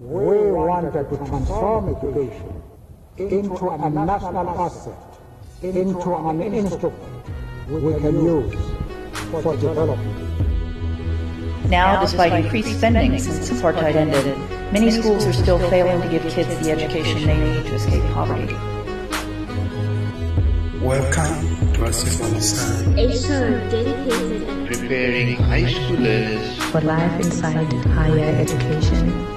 We wanted to transform education into a national asset, into an instrument we can use for development. Now, despite increased spending since apartheid ended, many schools are still failing to give kids the education they need to escape poverty. Welcome to Asifundisane. A show dedicated and preparing high schoolers for life inside higher education.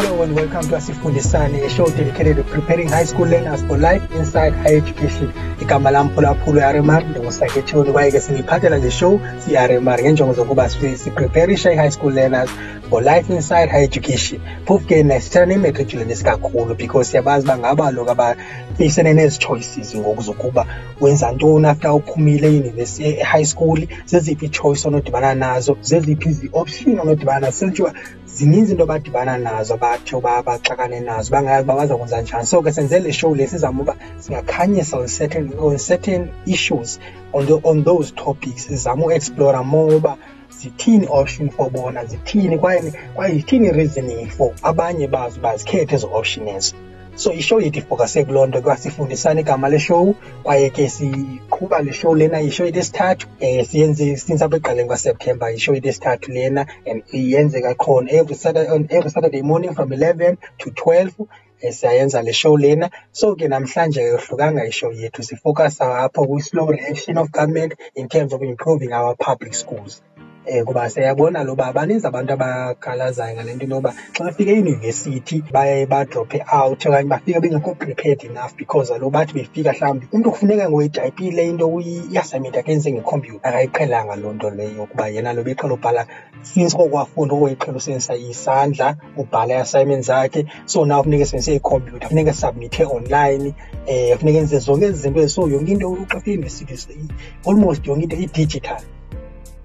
Hello and welcome to Asifundisane, a show dedicated to preparing high school learners for life inside higher education. igama lam phulaphula i-rmr ndingusakhetshoni kwaye ke singiphathela le show si-rmr ngeenjongo zokuba sipreparisha i-high school learners for life inside higher education. Phofu ke nesithela nematriculant isikakhulu because siyabazi uba ngaba kaloku abafisene nezi choices ngoku zokuba wenza ntoni after uphumile e-high school. Zeziphi ii-choice onodibana nazo? Zeziphi izi-option onodibana nazo? Sentshiwa zininzi into abadibana nazo abathi uba baxakane nazo bangayazi uba baza kwenza njani. So ke senze le show le sizama uba singakhanyisa on certain, on certain issues on, the, on those topics. Sizama uexplora more uba zithini option for bona zithini kwaye kwaye zithini reasoning for abanye bazo uba zikhethe ezo option ezo so ishow yethu ifokase kuloo nto kwa sifundisana igama leshow kwaye ke siqhuba le show lena. Ishow yethu esithathu um siyenze since apha ekuqaleni kwaseptemba ishow yethu esithathu lena and iyenzeka khona every saturday, every saturday morning from 11 to 12 um siyayenza le show lena. So ke namhlanje yohlukanga ishow yethu. Sifokasa apho kwi-slow reaction of government in terms of improving our public schools um kuba siyabona uba baninzi abantu abakhalazayo ngale nto inoba xa befika eyunivesithi baye badrophe out okanye bengekho prepared enough because kaloku bathi befika mhlawumbi umntu kufuneka ngoyitayipile into i-assignment ngekhompyutha. Akayiqhelanga loo nto leyo kuba yena lo beqhela ubhala since kokwafunda okoyiqhela usebenzisa isandla ubhala zakhe. So naw funeka esebenzise ikhompyutha funeka esubmithe online um funeka enze zonke ezi zinto. So yonke into xa eyunivesithi almost yonke into i-digital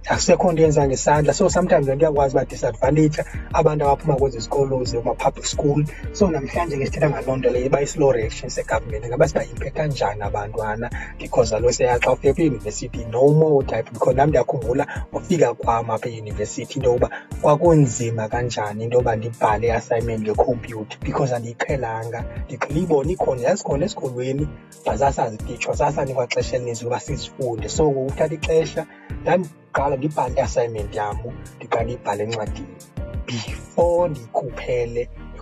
akusekho nto yenza ngesandla. So sometimes lento iyakwazi uba disadvantage abantu abaphuma kwezi zikolo zema-public school. So namhlanje ke sithetha ngaloo nto leyo iba i-slow reaction segovernment ngaba siba-impacta njani abantwana? Because alo seya xa ufika kwiyunivesithi no more type because nam ndiyakhumbula ufika kwam apha eyunivesithi into yokuba kwakunzima kanjani into yoba ndibhale i-assignment ngekhompyutha because andiyiqhelanga. Ndiqhela ibona ikhona yazikhona esikolweni but sasazititshwa sasanikwa xesha elininzi ukuba sizifunde. So uthatha ixesha ดังกาลดิปานแอสไซเมนต์ยามุดิกาลดิปานเลนวาติ before ดิคูเพเล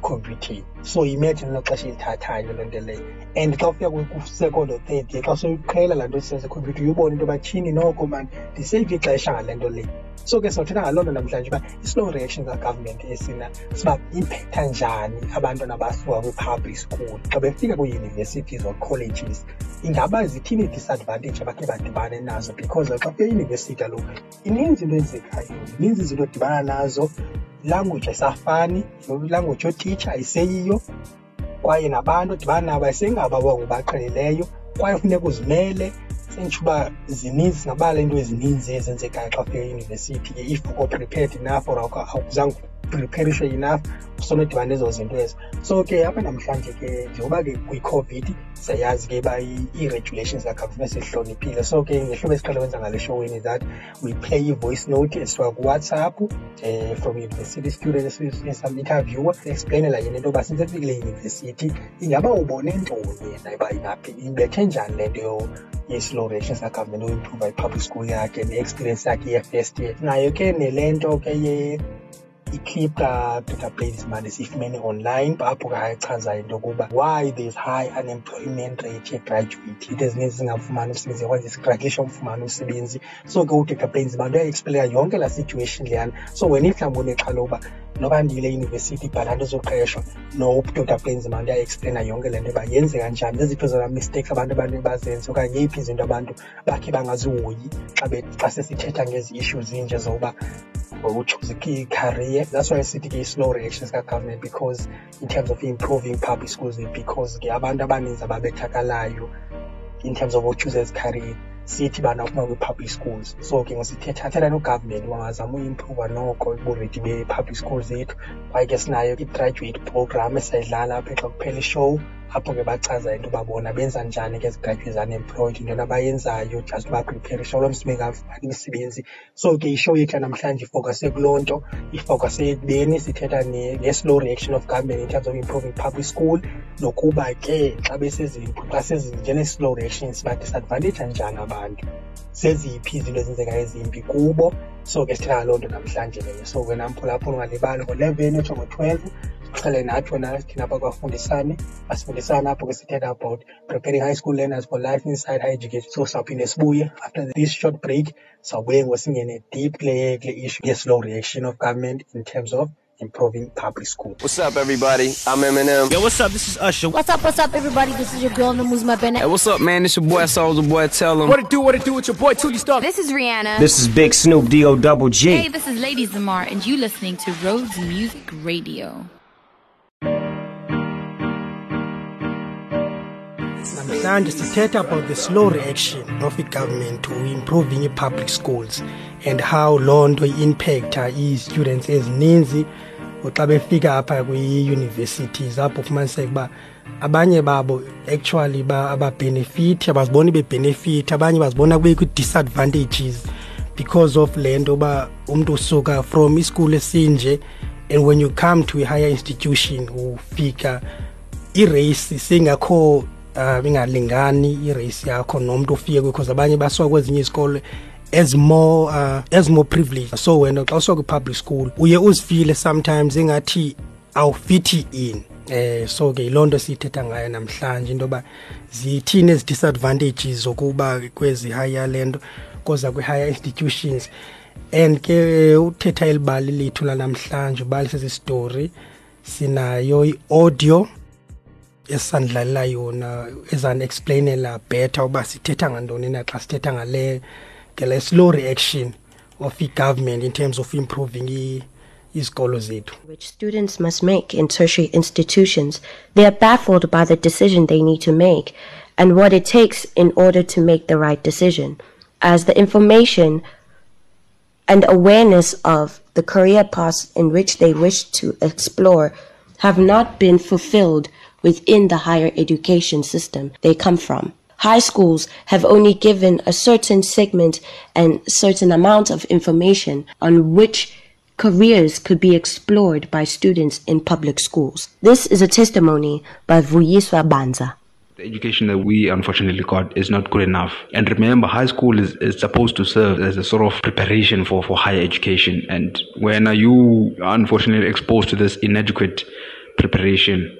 คอมพิวเตอร์ so imagine ละกะชินทาทายอยู่นั่นเดเลย and xa ufika kwi-second or third year xa soyiqhela laa nto sisenza ekhompyutha uyibone into yoba tyhini noko mani ndiseyive ixesha ngale nto leyo so ke sothetha ngaloo nto namhlanje uba i-slow reaction kagovernment esina siba impacta njani abantwana basuka kwi-public school. Xa befika kwii-universities or colleges ingaba zithini disadvantage abakhe badibane nazo? Because xa ufika eyunivesithi kaloku ininzi into enzekayo ininzi izinto odibana nazo. Ilanguage ayisafani ilanguage yotitsha ayiseyiyo kwaye nabantu dibana nabo ayisengabo kwaye funeka uzimele. Sentsho uba zininzi nabala into ezininzi ezenzekayo xa ufika eyunivesithi if uko prepared enough or awuzange preparishe enough usonodibana nezo zinto ezo. So ke apha namhlanje ke njengoba ke kwi-covid siyayazi ke uba ii-regulations zakagovernment sihloniphile so ke ngehlobo esiqhele wenza ngale showini that we play i-voice note esisuka kuwhatsapp um from university student esameinterviewer explainela yena into yoba since efikile yunivesithi ingaba ubone ntoni yena uba ingaphi? Ibethe njani le nto ye-slow reaction zakagovernment oimprova i-public school yakhe ne-experience yakhe ye-first year. Nayo ke nele nto ke i-clip kadr bladesman esiyifumene online apho kachaza into yokuba why there's high unemployment rate yegraduate. Into ezininzi zingafumani umsebenzi yakwazi isigradulisha umfumani umsebenzi. So ke udr. Bladesman uyayiexplaina yonke laa situation leyana. So wena mhlawumbi unexhala noba ndiyile yunivesithi ibhala nto zoqeshwa no dr bladesman uyayiexplaina yonke le nto uba yenzeka njani zeziphi zona mistakes abantu abantu bazenze okanye yeyiphi izinto abantu bakhe bangazihoyi xa xa sesithetha ngezi issues zinje zokuba i-career that's why sithi ke i-slow reactions ka-government because in terms of improving public schools because abantu abaninzi ababethakalayo in terms of uchoose ezi career sithi bana uphuma kwi-public schools. So ke ngesithethathela no-government wangazama uyiimprova noko uburedi be-public schools zethu kwaye ke sinayo i-graduate program esayidlala apha xa kuphela ishow apho ke bachaza into yoba bona benza njani ke ezi unemployed intoni abayenzayo just bapreparisha lo msebenzi ngafumani imisebenzi. So ke ishow yethu namhlanje ifokase kuloo nto ifokase ekubeni sithetha nge-slow reaction of government in terms of improving public school. Nokuba ke xa xa njene-slow reaction siba-disadvantage njani abantu? Zeziphi izinto ezenzekayo ezimbi kubo? So ke sithetha ngaloo nto namhlanje leyo. So ke namphulaphula ungalibali ngo-eleven otsho ngo-twelve siqhele nathi wona thina apha kwafundisane basifundisana apho ke sithetha about preparing high school learners for life inside high education so sawuphinde sibuye after this short break sawubuye ngosingene deep kule kule issue ye-slow reaction of government in terms of improving public school. What's up, everybody? I'm Eminem. Yo, what's up? This is Usher. What's up? What's up, everybody? This is your girl Namuzma Bennett. Hey, what's up, man? It's your boy Soldier Boy. Tell them what it do, what it do. It's your boy Tootie Star. This is Rihanna. This is Big Snoop D O Double G. Hey, this is Lady Zamar, and you listening to Rhodes Music Radio. Namhlanje sithetha about the slow reaction of i-government to improving i-public schools and how loo nto i-impacta ii-students ezininzi xa befika apha kwii-universities apho ufumaniseka uba abanye babo actually ababhenefithi abaziboni bebhenefithi abanye bazibona kube kwi-disadvantages because of le nto uba umntu usuka from isikulu esinje and when you come to a higher institution ufika irace singakho uh ingalingani irace yakho nomuntu ofike because abanye basuka kwezinye izikole as more uh, as more privilege so wena xa usuka kwi-public school uye uzifile sometimes engathi awufithi in. Eh so ke yiloo nto siyithetha ngayo namhlanje into yoba zithini ezi disadvantages zokuba kwezi higher lento koza kwi-higher institutions. And ke uthetha elibali lethu lanamhlanje ubalise isistory sinayo i-audio esisandlalela yona ezani-explainela better uba sithetha ngantoni na xa sithetha ngale ngele slow reaction of i-government in terms of improving izikolo zethu. Which students must make in tertiary institutions they are baffled by the decision they need to make and what it takes in order to make the right decision. As the information and awareness of the career paths in which they wish to explore have not been fulfilled within the higher education system they come from. High schools have only given a certain segment and certain amount of information on which careers could be explored by students in public schools. This is a testimony by Vuyiswa Banza. The education that we unfortunately got is not good enough. And remember, high school is, is supposed to serve as a sort of preparation for, for higher education. And when are you unfortunately exposed to this inadequate preparation,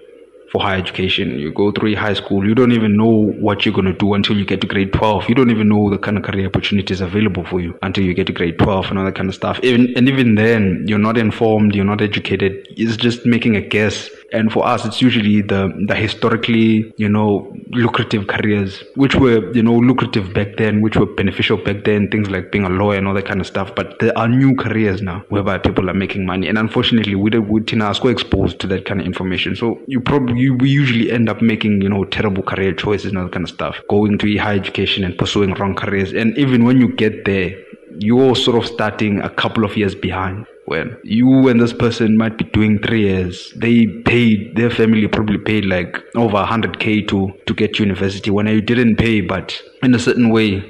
for higher education. You go through high school, you don't even know what you're going to do until you get to grade 12. You don't even know the kind of career opportunities available for you until you get to grade 12 and all that kind of stuff. Even, and even then, you're not informed, you're not educated. It's just making a guess and for us, it's usually the, the historically, you know, lucrative careers, which were, you know, lucrative back then, which were beneficial back then, things like being a lawyer and all that kind of stuff. But there are new careers now whereby people are making money. And unfortunately, we, we Tinasco exposed to that kind of information. So you probably, you, we usually end up making, you know, terrible career choices and all that kind of stuff, going to higher education and pursuing wrong careers. And even when you get there, you're sort of starting a couple of years behind. When you and this person might be doing three years they paid their family probably paid like over 100k to to get university. When you didn't pay but in a certain way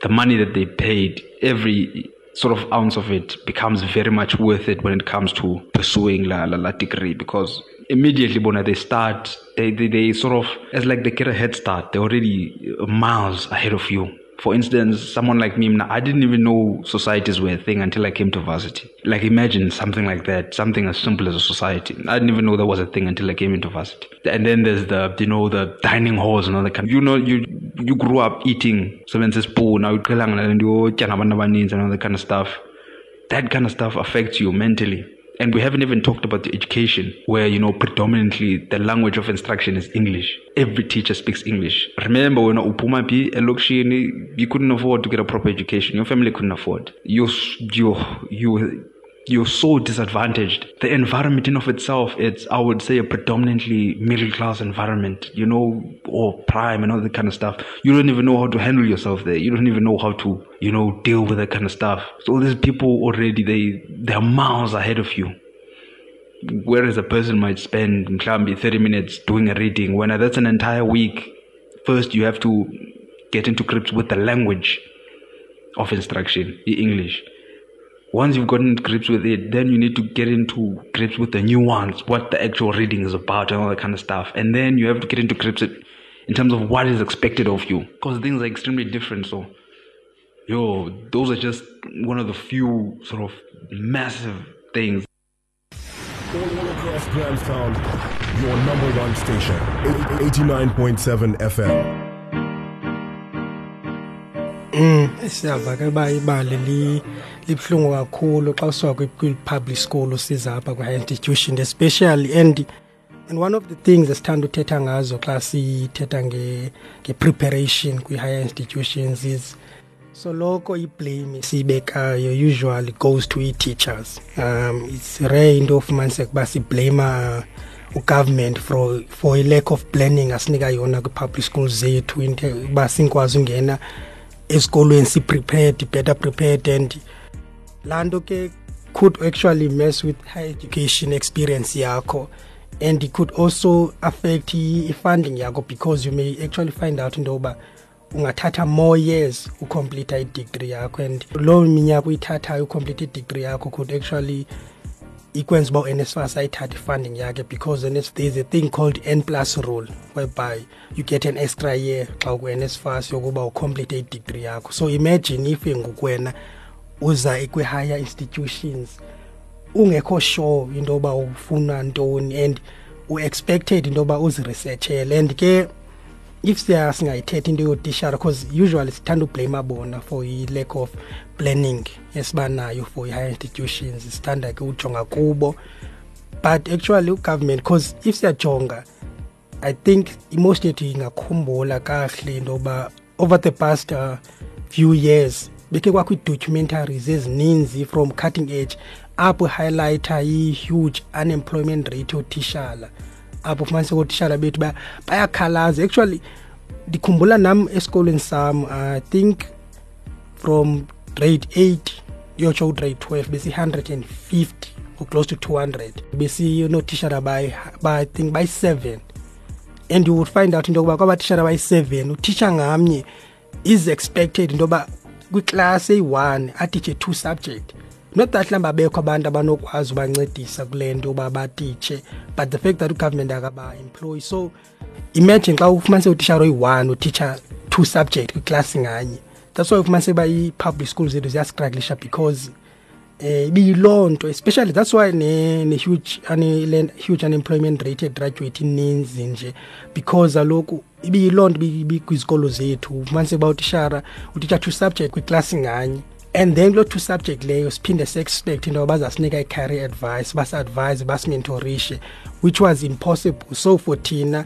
the money that they paid every sort of ounce of it becomes very much worth it when it comes to pursuing la la, la degree because immediately when they start they, they they sort of it's like they get a head start. They're already miles ahead of you for instance, someone like me, I didn't even know societies were a thing until I came to varsity. Like imagine something like that, something as simple as a society. I didn't even know there was a thing until I came into varsity. And then there's the, you know, the dining halls and all that kind you know, you, you grew up eating seven spoon, and all that kind of stuff. That kind of stuff affects you mentally. And we haven't even talked about the education where, you know, predominantly the language of instruction is English. Every teacher speaks English. Remember when Upuma P, Elokshini, you couldn't afford to get a proper education. Your family couldn't afford. You, you, you, you're so disadvantaged. The environment in of itself, it's, I would say, a predominantly middle class environment, you know, or prime and all that kind of stuff. You don't even know how to handle yourself there. You don't even know how to, you know, deal with that kind of stuff. So these people already, they, they're miles ahead of you. whereas a person might spend mhlambi 30 minutes doing a reading when that's an entire week first you have to get into grips with the language of instruction the english once you've gotten grips with it then you need to get into grips with the nuance what the actual reading is about and all that kind of stuff. And then you have to get into grips in terms of what is expected of you because things are extremely different. So yo those are just one of the few sort of massive things. All across Grahamstown, your number one station, 89.7 FM. Mm, siyava ke ba ibali li libhlungu kakhulu xa usuka kwi-public school usiza apha kwi-higher institution especially and and one of the things esithanda uthetha ngazo xa sithetha nge-preparation kwi-higher institutions is so loko iblame siyibekayo usually goes to i-teachers. Um it's rare into ofumaniseka uba siblama ugovernment for for a lack of planning asinika yona kwi-public schools zethu into uba sinkwazi ungena esikolweni si-prepared better prepared and laa nto ke could actually mess with high education experience yakho. And it could also affect i-funding yakho because you may actually find out into yoba ungathatha more years ucomplete i-degree yakho. And loo minyaka uyithathayo ucomplete i-degree yakho could actually ikwenza uba uNSFAS ayithathe funding yakhe because there's a thing called N plus rule whereby you get an extra year xa ukwi-NSFAS yokuba ucomplete i-degree yakho. So imagine if ngokwena uza kwi-higher institutions ungekho sure into yoba ufuna ntoni and u-expected into yoba uziresearchele and ke if siya singayithethi into yotishara because usually sithanda ublame bona for i-lack of planning esibanayo for i-higher institutions sithanda ke ujonga kubo. But actually ugovernment because if siyajonga i think imost yethu ingakhumbula kahle into yoba over the past uh, few years bekhe kwakho ii-documentaries ezininzi from cutting edge apho highlighter i-huge unemployment rate yotishala apho ufumaniseka ootishala bethu bayakhalaza. Actually ndikhumbula nam esikolweni sam i think from grade 8 yotsho ugrade 12 besi-150 or close to 200 besinootishala by think bayi-7 and you would find out into yokuba kwabatishara bayi-7 utisha ngamnye is expected into yoba kwiklasi eyi-one atitshe two subject not that mhlawumbi abekho abantu abanokwazi ubancedisa kule nto yoba batitshe but the fact that ugovernment akaba-employ so imagine xa ufumanise utishara oyi-one utitsha two subject kwiklasi nganye. That's why ufumanise uba ii-public schools zethu ziyastruglisha because eh ibiyiloo nto especially that's why ne-huge ne huge unemployment rate egraduate ininzi nje because aloku ibiyiloo nto ibikwizikolo zethu. Ufumanise uba utishara utitsha two subject kwiklasi nganye. And then kuloo two subject leyo siphinde se-expect into yoba bazasinika i-career advice basi-advise basimentorishe which was impossible. So for thina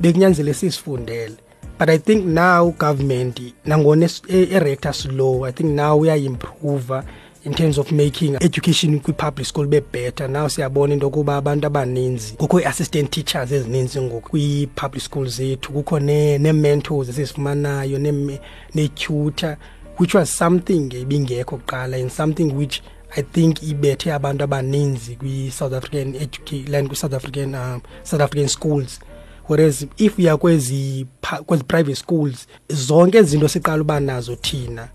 bekunyanzele sisifundele but i think now government nangona e-rector slow i think now uyayiimprova in terms of making education kwi-public school be-better now siyabona into yokuba abantu abaninzi kukho ii-assistant teachers ezininzi ngoku kwii-public school zethu. Kukho nee-mentors esizifumanayo nee-tutor which was something ibingekho kuqala and something which i think ibethe abantu abaninzi kwi-south african education kwi-south african um, south african schools. Whereas if uya kwezi kwezi private schools zonke izinto siqala uba nazo thina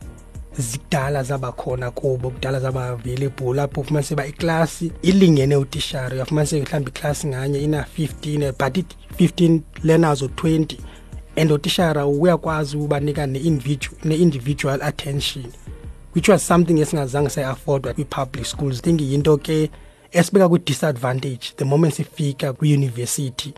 zikudala zabakhona kubo kudala zaba-available apho ufumanise uba iklasi ilingene utishara uyafumaniseka mhlawumbi iklasi nganye ina-fifteen but i-fifteen learners o-twenty and utishara uyakwazi ubanika ne-individual attention which was something esingazange sayi-affordwa kwi-public schools. Think yinto ke esibeka kwi-disadvantage the moment sifika kwiyunivesithi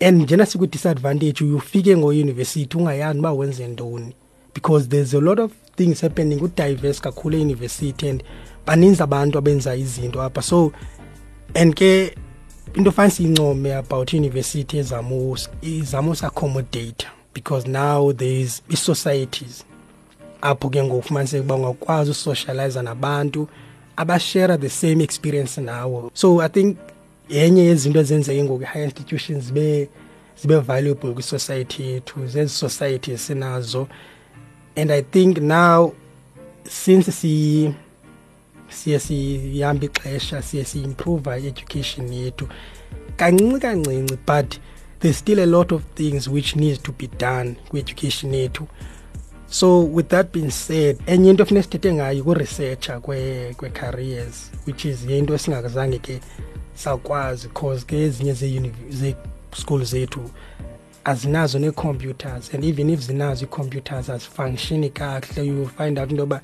and njena sikwi-disadvantage uyufike ngoyunivesithi ungayazi uba wenze ntoni? Because there's a lot of things happening udiverse kakhulu eyunivesithi and baninzi abantu abenza izinto apha. So and ke into fane siyincome about university ezama izama usiaccommodate because now thereis ii-societies apho ke ngokufumaniseka uba ungakwazi usocialize nabantu abashare the same experience nawo so i think yenye yezinto ezenzeke ngoku i-higher institutions zibe zibe valuable kwi-society yethu zezi society esinazo. And i think now since si siye sihambe ixesha siye si-improve i-education yethu. Kancinci kancinci but there's still a lot of things which needs to be done kwi-education yethu. So with that being said enye into efuneka sithethe ngayo kuresearcher kwe-careers which is yinto esingakazange ke sakwazi cause ke ezinye ze-school zethu azinazo nee-computers and even if zinazo ii-computers azifunctioni kakuhle you find out into yoba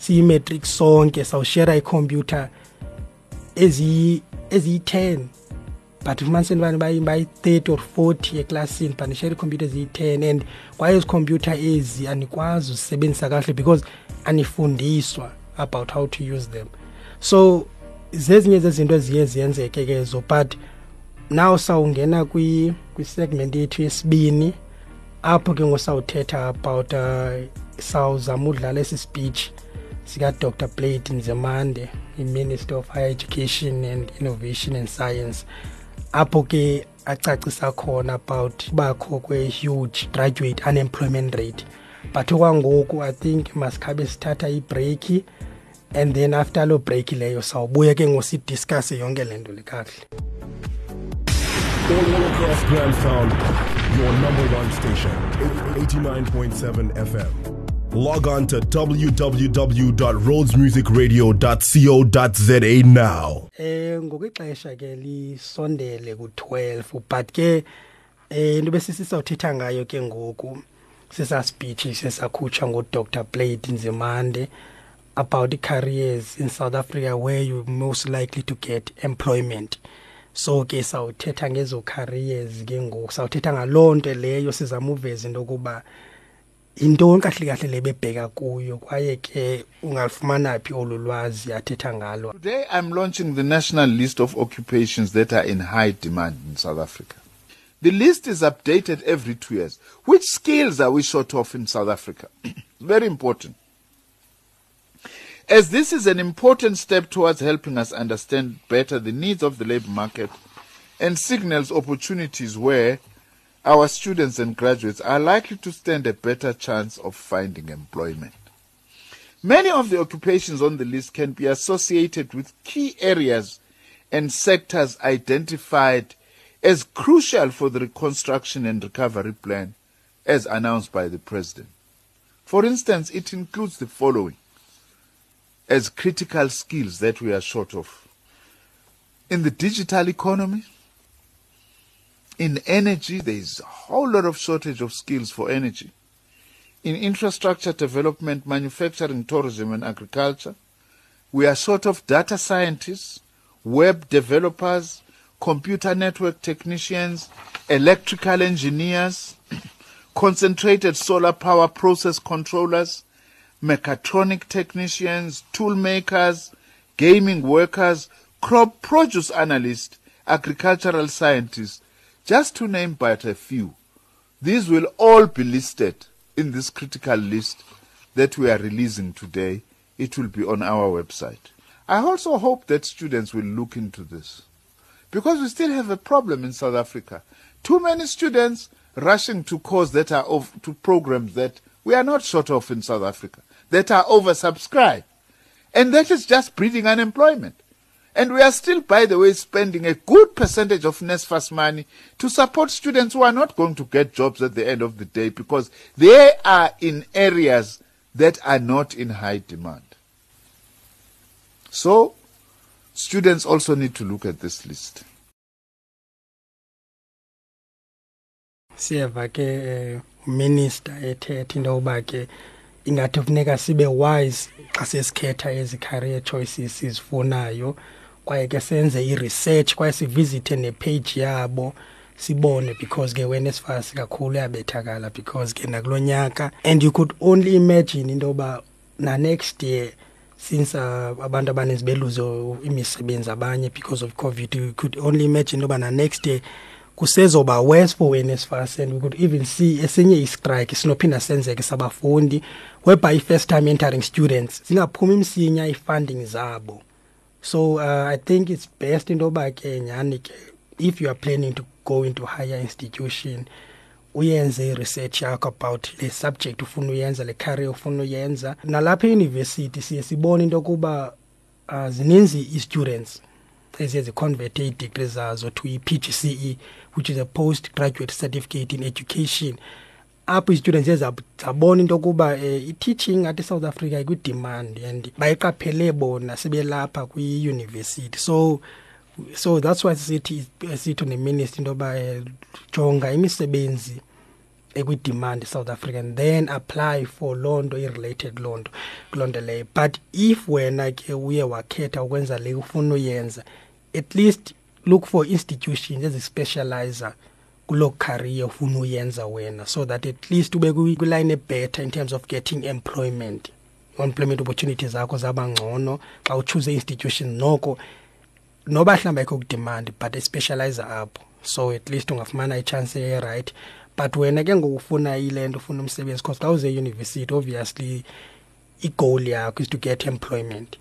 siyi-matric sonke sawushera ikhompyutha eziyi-ten but ufumaniseni bani bayi-thirty or forty eklasini but nishare ikhompyutha eziyi-ten and kwaye ezi khompyutha ezi anikwazi uzisebenzisa kakuhle because anifundiswa about how to use them. So zezinye zezinto eziye ziyenzeke ke zo but now sawungena kwi-segment yethu yesibini apho ke ngosawuthetha about uh, sawuzama udlala esi speech. Sika-dr. Blade Nzimande i-minister of higher education and innovation and science. Apho ke acacisa khona about bakho kwe-huge graduate unemployment rate. But okwangoku i think masikhabe sithatha ibreaki and then after loo break leyo sawubuya ke ngosidiscusse yonke le nto le kakuhle. All across your number one station, 89.7 FM. Log on to www.roadsmusicradio.co.za now. Eh ngokwixesha ke lisondele ku12 but ke eh into besisizawuthetha ngayo ke ngoku sesa speech sesakhutsha ngo Dr Blade Nzimande about the careers in South Africa where you most likely to get employment so ke sawuthetha ngezo careers ke ngoku sawuthetha ngaloo nto leyo sizama uveza into yokuba yintoni kahle kahle le bebheka kuyo kwaye ke olu lwazi athetha ngalo Today I'm launching the national list of occupations that are in high demand in South Africa. The list is updated every two years. Which skills are we short of in South Africa? Very important. As this is an important step towards helping us understand better the needs of the labor market and signals opportunities where our students and graduates are likely to stand a better chance of finding employment. Many of the occupations on the list can be associated with key areas and sectors identified as crucial for the reconstruction and recovery plan as announced by the President. For instance, it includes the following as critical skills that we are short of. In the digital economy, in energy, there is a whole lot of shortage of skills for energy. In infrastructure development, manufacturing, tourism, and agriculture, we are short of data scientists, web developers, computer network technicians, electrical engineers, concentrated solar power process controllers, mechatronic technicians, tool makers, gaming workers, crop produce analysts, agricultural scientists, just to name but a few. These will all be listed in this critical list that we are releasing today. It will be on our website. I also hope that students will look into this because we still have a problem in South Africa. Too many students rushing to courses that are of, to programs that we are not short of in South Africa, that are oversubscribed. And that is just breeding unemployment. And we are still, by the way, spending a good percentage of NSFAS money to support students who are not going to get jobs at the end of the day because they are in areas that are not in high demand. So, students also need to look at this list. siyeva ke eh, minister ethetha into yokuba ke ingathi kufuneka sibe wise xa sesikhetha ezi career choices sizifunayo kwaye ke senze i-research kwaye sivizithe nepage yabo sibone because ke wena esifasi kakhulu uyabethakala because ke nakulo nyaka. And you could only imagine into yoba na-next year since uh, abantu abaninzi beluze imisebenzi abanye because of covid you could only imagine into yoba na-next year kusezoba worse for NSFAS and we could even see esinye istrike sinophinda senzeke sabafundi whereby i-first time entering students zingaphumi msinya i-funding zabo. So uh, i think it's best yoba ke nyhani if you are planning to go into higher institution uyenze i-research yakho about le subject ufuna uyenza le career ufuna uyenza. Nalapha eyunivesithi siye sibone into yokuba uh, zininzi i-students eziye ziconverte ii-degree zazo to i-pgce which is a postgraduate certificate in education apho i-students ziye zabona into yokuba um i-teaching at south africa ikwi-demand and bayiqaphele bona sebelapha kwiyunivesithi so so that's why sithi sithi neminister into yoba um jonga imisebenzi ekwi-demand south africa and then apply for loo nto i-related loo nto kuloo nto leyo. But if wena ke uye wakhetha ukwenza le ufuna uyenza at least look for institutions ezispecializer kuloo career ufuna uyenza wena so that at least ube kwiline ebetter in terms of getting employment. Employment opportunities zakho zaba ngcono xa uchoose institution noko noba mhlawumbi ayikho kudemand but especialize apho. So at least ungafumana ichance e-right. But wena ke ngokufuna ile nto ufuna umsebenzi because xa uze eyunivesithi obviously igoal yakho is to get employment.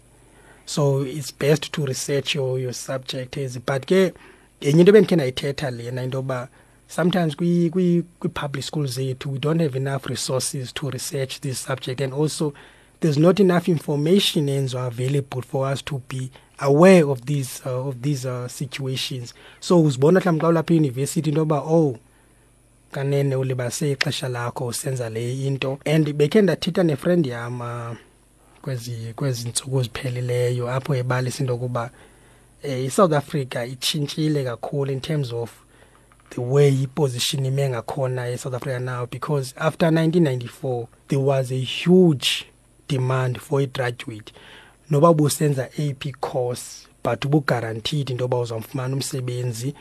So it's best to research your, your subject ezi but ke yenye into bendikhe ndayithetha lena into yoba sometimes kwi-public schools zethu we don't have enough resources to research this subject. And also there's not enough information enzo available for us to be aware of these uh, of these uh, situations. So uzibona mhlawumbi xa ulapha eyunivesithi into yoba oh kanene ulibase ixesha lakho usenza le into. And bekhe ndathetha nefriend yam uh, kwezi kwezi ntsuku ziphelileyo apho ebalisa into yokuba um isouth africa itshintshile kakhulu in terms of the way iposition ime ngakhona esouth africa now because after 1994 there was a huge demand for igraduate. Noba busenza ap course but ubuguaranteed into yoba uzawufumana umsebenzi.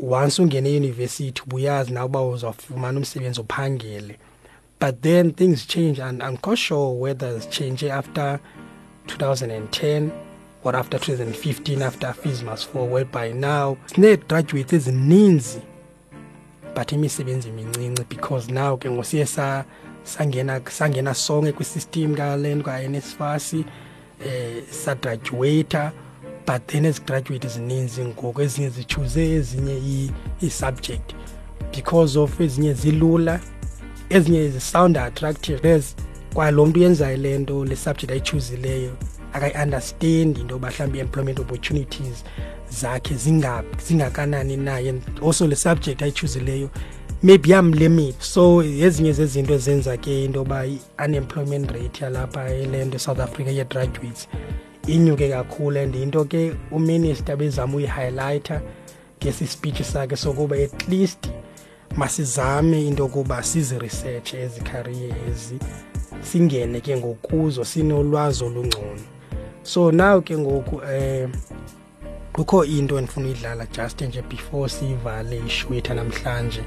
Once ungene eyunivesithi ubuyazi nawe uba uzawufumana umsebenzi uphangele but then things change and i'm quite sure whether it's change after 2010 or after 2015 after fees must fall whereby now sinee-graduates ezininzi but imisebenzi mincinci because now ke ngosiye sangena sangena sonke kwisystem kalento ka-nsfas eh sagraduata but then ezigraduate ezininzi ngoku ezinye zichuze ezinye ii-subject because of ezinye zilula ezinye zisound attractive kwalo mntu uyenzayo le nto le subject ayichuzileyo akayi-understand into yoba mhlawumbi i-employment opportunities zakhe zingakanani naye and also le subject ayichuzileyo maybe yamlimit. So ezinye zezinto ezenza ke into yoba i-unemployment rate yalapha ele nto esouth africa ye-graduates inyuke kakhulu. And into ke uminister bezama uyihighlighter ngesi speech sakhe sokuba at least masizame into yokuba siziresearch ezi career ezi singene ke ngokuzo sinolwazi olungcono. So now ke ngoku um kukho into endifuna uyidlala just nje before siyivale ishwetha namhlanje.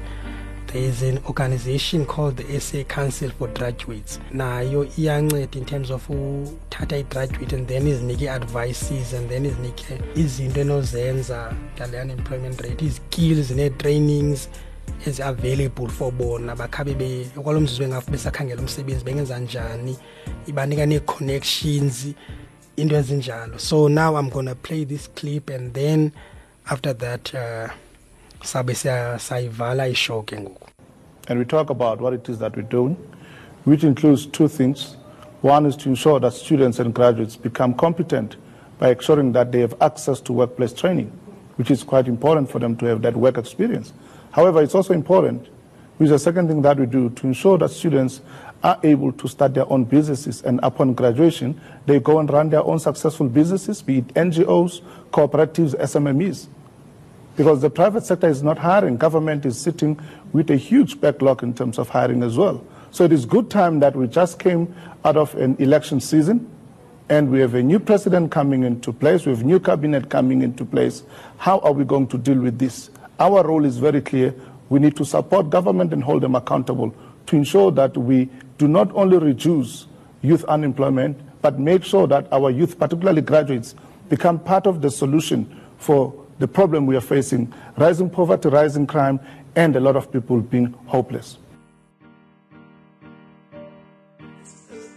There is an organization called the SA Council for Graduates. Nayo iyanceda in terms of uthatha i-graduate and then izinike i-advices and then izinike izinto enozenza ngale unemployment rate izikills nee-trainings ezi-available for bona. Bakhabe kwalo mzuzu bengafu besakhangela umsebenzi bengenza njani ibanika nee-connections. Into ezinjalo. So now i'm gonna play this clip and then after that uh, sabe sayivala ishow ke ngoku. And we talk about what it is that we're doing which includes two things. One is to ensure that students and graduates become competent by ensuring that they have access to workplace training which is quite important for them to have that work experience. However it's also important which is the second thing that we do to ensure that students are able to start their own businesses and upon graduation they go and run their own successful businesses be it ngos cooperatives smmes because the private sector is not hiring. Government is sitting with a huge backlog in terms of hiring as well. So it is good time that we just came out of an election season and we have a new president coming into place, we have new cabinet coming into place. How are we going to deal with this? Our role is very clear. We need to support government and hold them accountable to ensure that we do not only reduce youth unemployment, but make sure that our youth, particularly graduates, become part of the solution for the problem we are facing rising poverty, rising crime, and a lot of people being hopeless.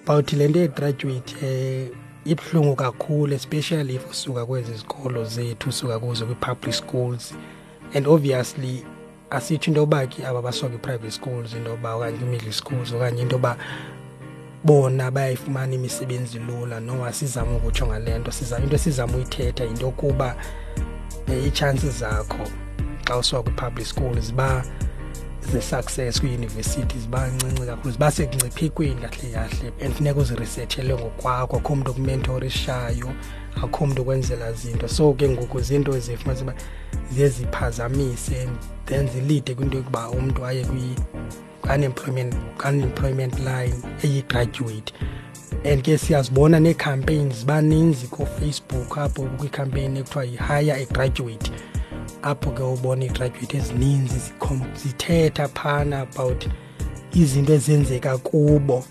bawuthi le nto yegraduate um ibuhlungu kakhulu especially if usuka kwezi zikolo zethu usuka kuzo kwi-public schools and obviously asitsho into yoba ke aba basuka kwi-private schools into yoba okanye kwi-middle schools okanye into yoba bona bayayifumana imisebenzi lula. Noma sizama ukutsho ngale nto into esizama uyithetha yinto yokuba um ii-chances zakho xa usuka kwi-public school ziba ze-success kwiiyunivesithi ziba ncinci kakhulu ziba sekungciphekweni kahle kahle and funeka uzirisethele ngokwakho. Akho mntu okumentorishayo akho mntu okwenzela zinto. So ke ngoku zinto zifumanisa uba ziye ziphazamise then zilide kwinto yokuba umntu aye kwi-unemployment unemployment line eyi-graduate and ke siyazibona nee-campaigns ziba ninzi koofacebook apho kwiikhampeyini ekuthiwa yi-hire a graduate. Apho ke ubona iigraduate ezininzi zithetha phana about izinto ezenzeka kubo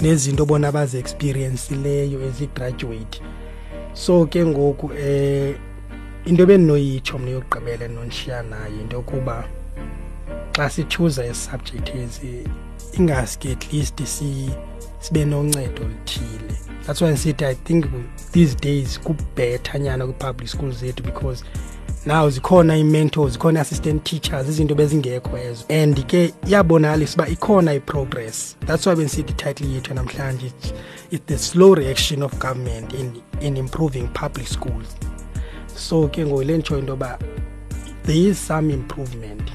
nezinto bona bazi-experiensileyo ezigraduate so ke ngoku eh into ebendinoyitsho mna yokugqibela endinonishiya nayo into yokuba xa sichuza ezi subject ezi ingaske at least si sibe noncedo oluthile. That's why ndisithi i think these days kubhetha nyana kwi-public schools zethu because now zikhona ii-mentors zikhona i-assistant teachers izinto bezingekho ezo. And ke iyabonakalisa uba ikhona i-progress. That's why bendisithi ititle yethu namhlanje it's the slow reaction of government in, in improving public schools. So ke ngoyile nditsho into yoba there is some improvement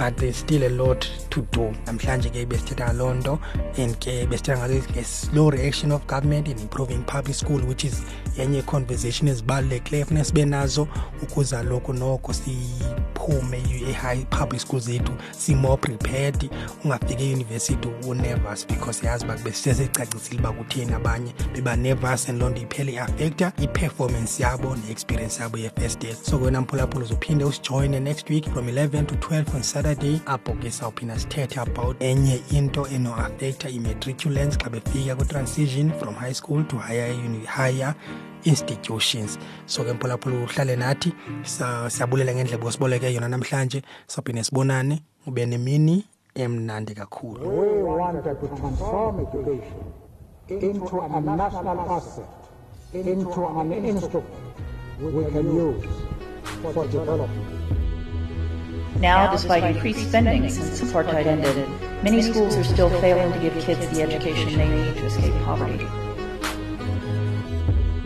but there's still a lot to do. Namhlanje ke besithetha loo nto and ke besithetha ngalo nge-slow reaction of government in improving public school which is yenye conversation ezibalulekileyo funeka sibe nazo ukuze loku noko siphume e-high public school zethu si-more prepared ungafiki eyunivesithi unervous because yazi uba besesesicacisile uba kutheni abanye beba-nervous and loo nto iphele iafekta i-performance yabo ne-experience yabo ye-first year so wena mphulaphula uzophinde usijoyine next week from 11 to 12 on saturday apho ke sawuphinda sithethe about enye into eno-afekta i-matriculants xa befika kwi-transition from high school to higher, higher institutions. So ke mphulaphula uhlale nathi siyabulela ngendlebe osiboleke yona namhlanje. Sophinde sibonane ube nemini emnandi kakhulu. We wanted to transform education into a national asset into an instrument we can use for development. Now, despite increased spending since apartheid ended, many schools are still failing to give kids the education they need to escape poverty.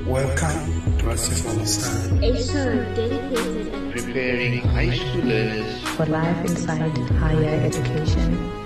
Welcome to Asifundisane. A show dedicated to Preparing high school learners for life inside higher education.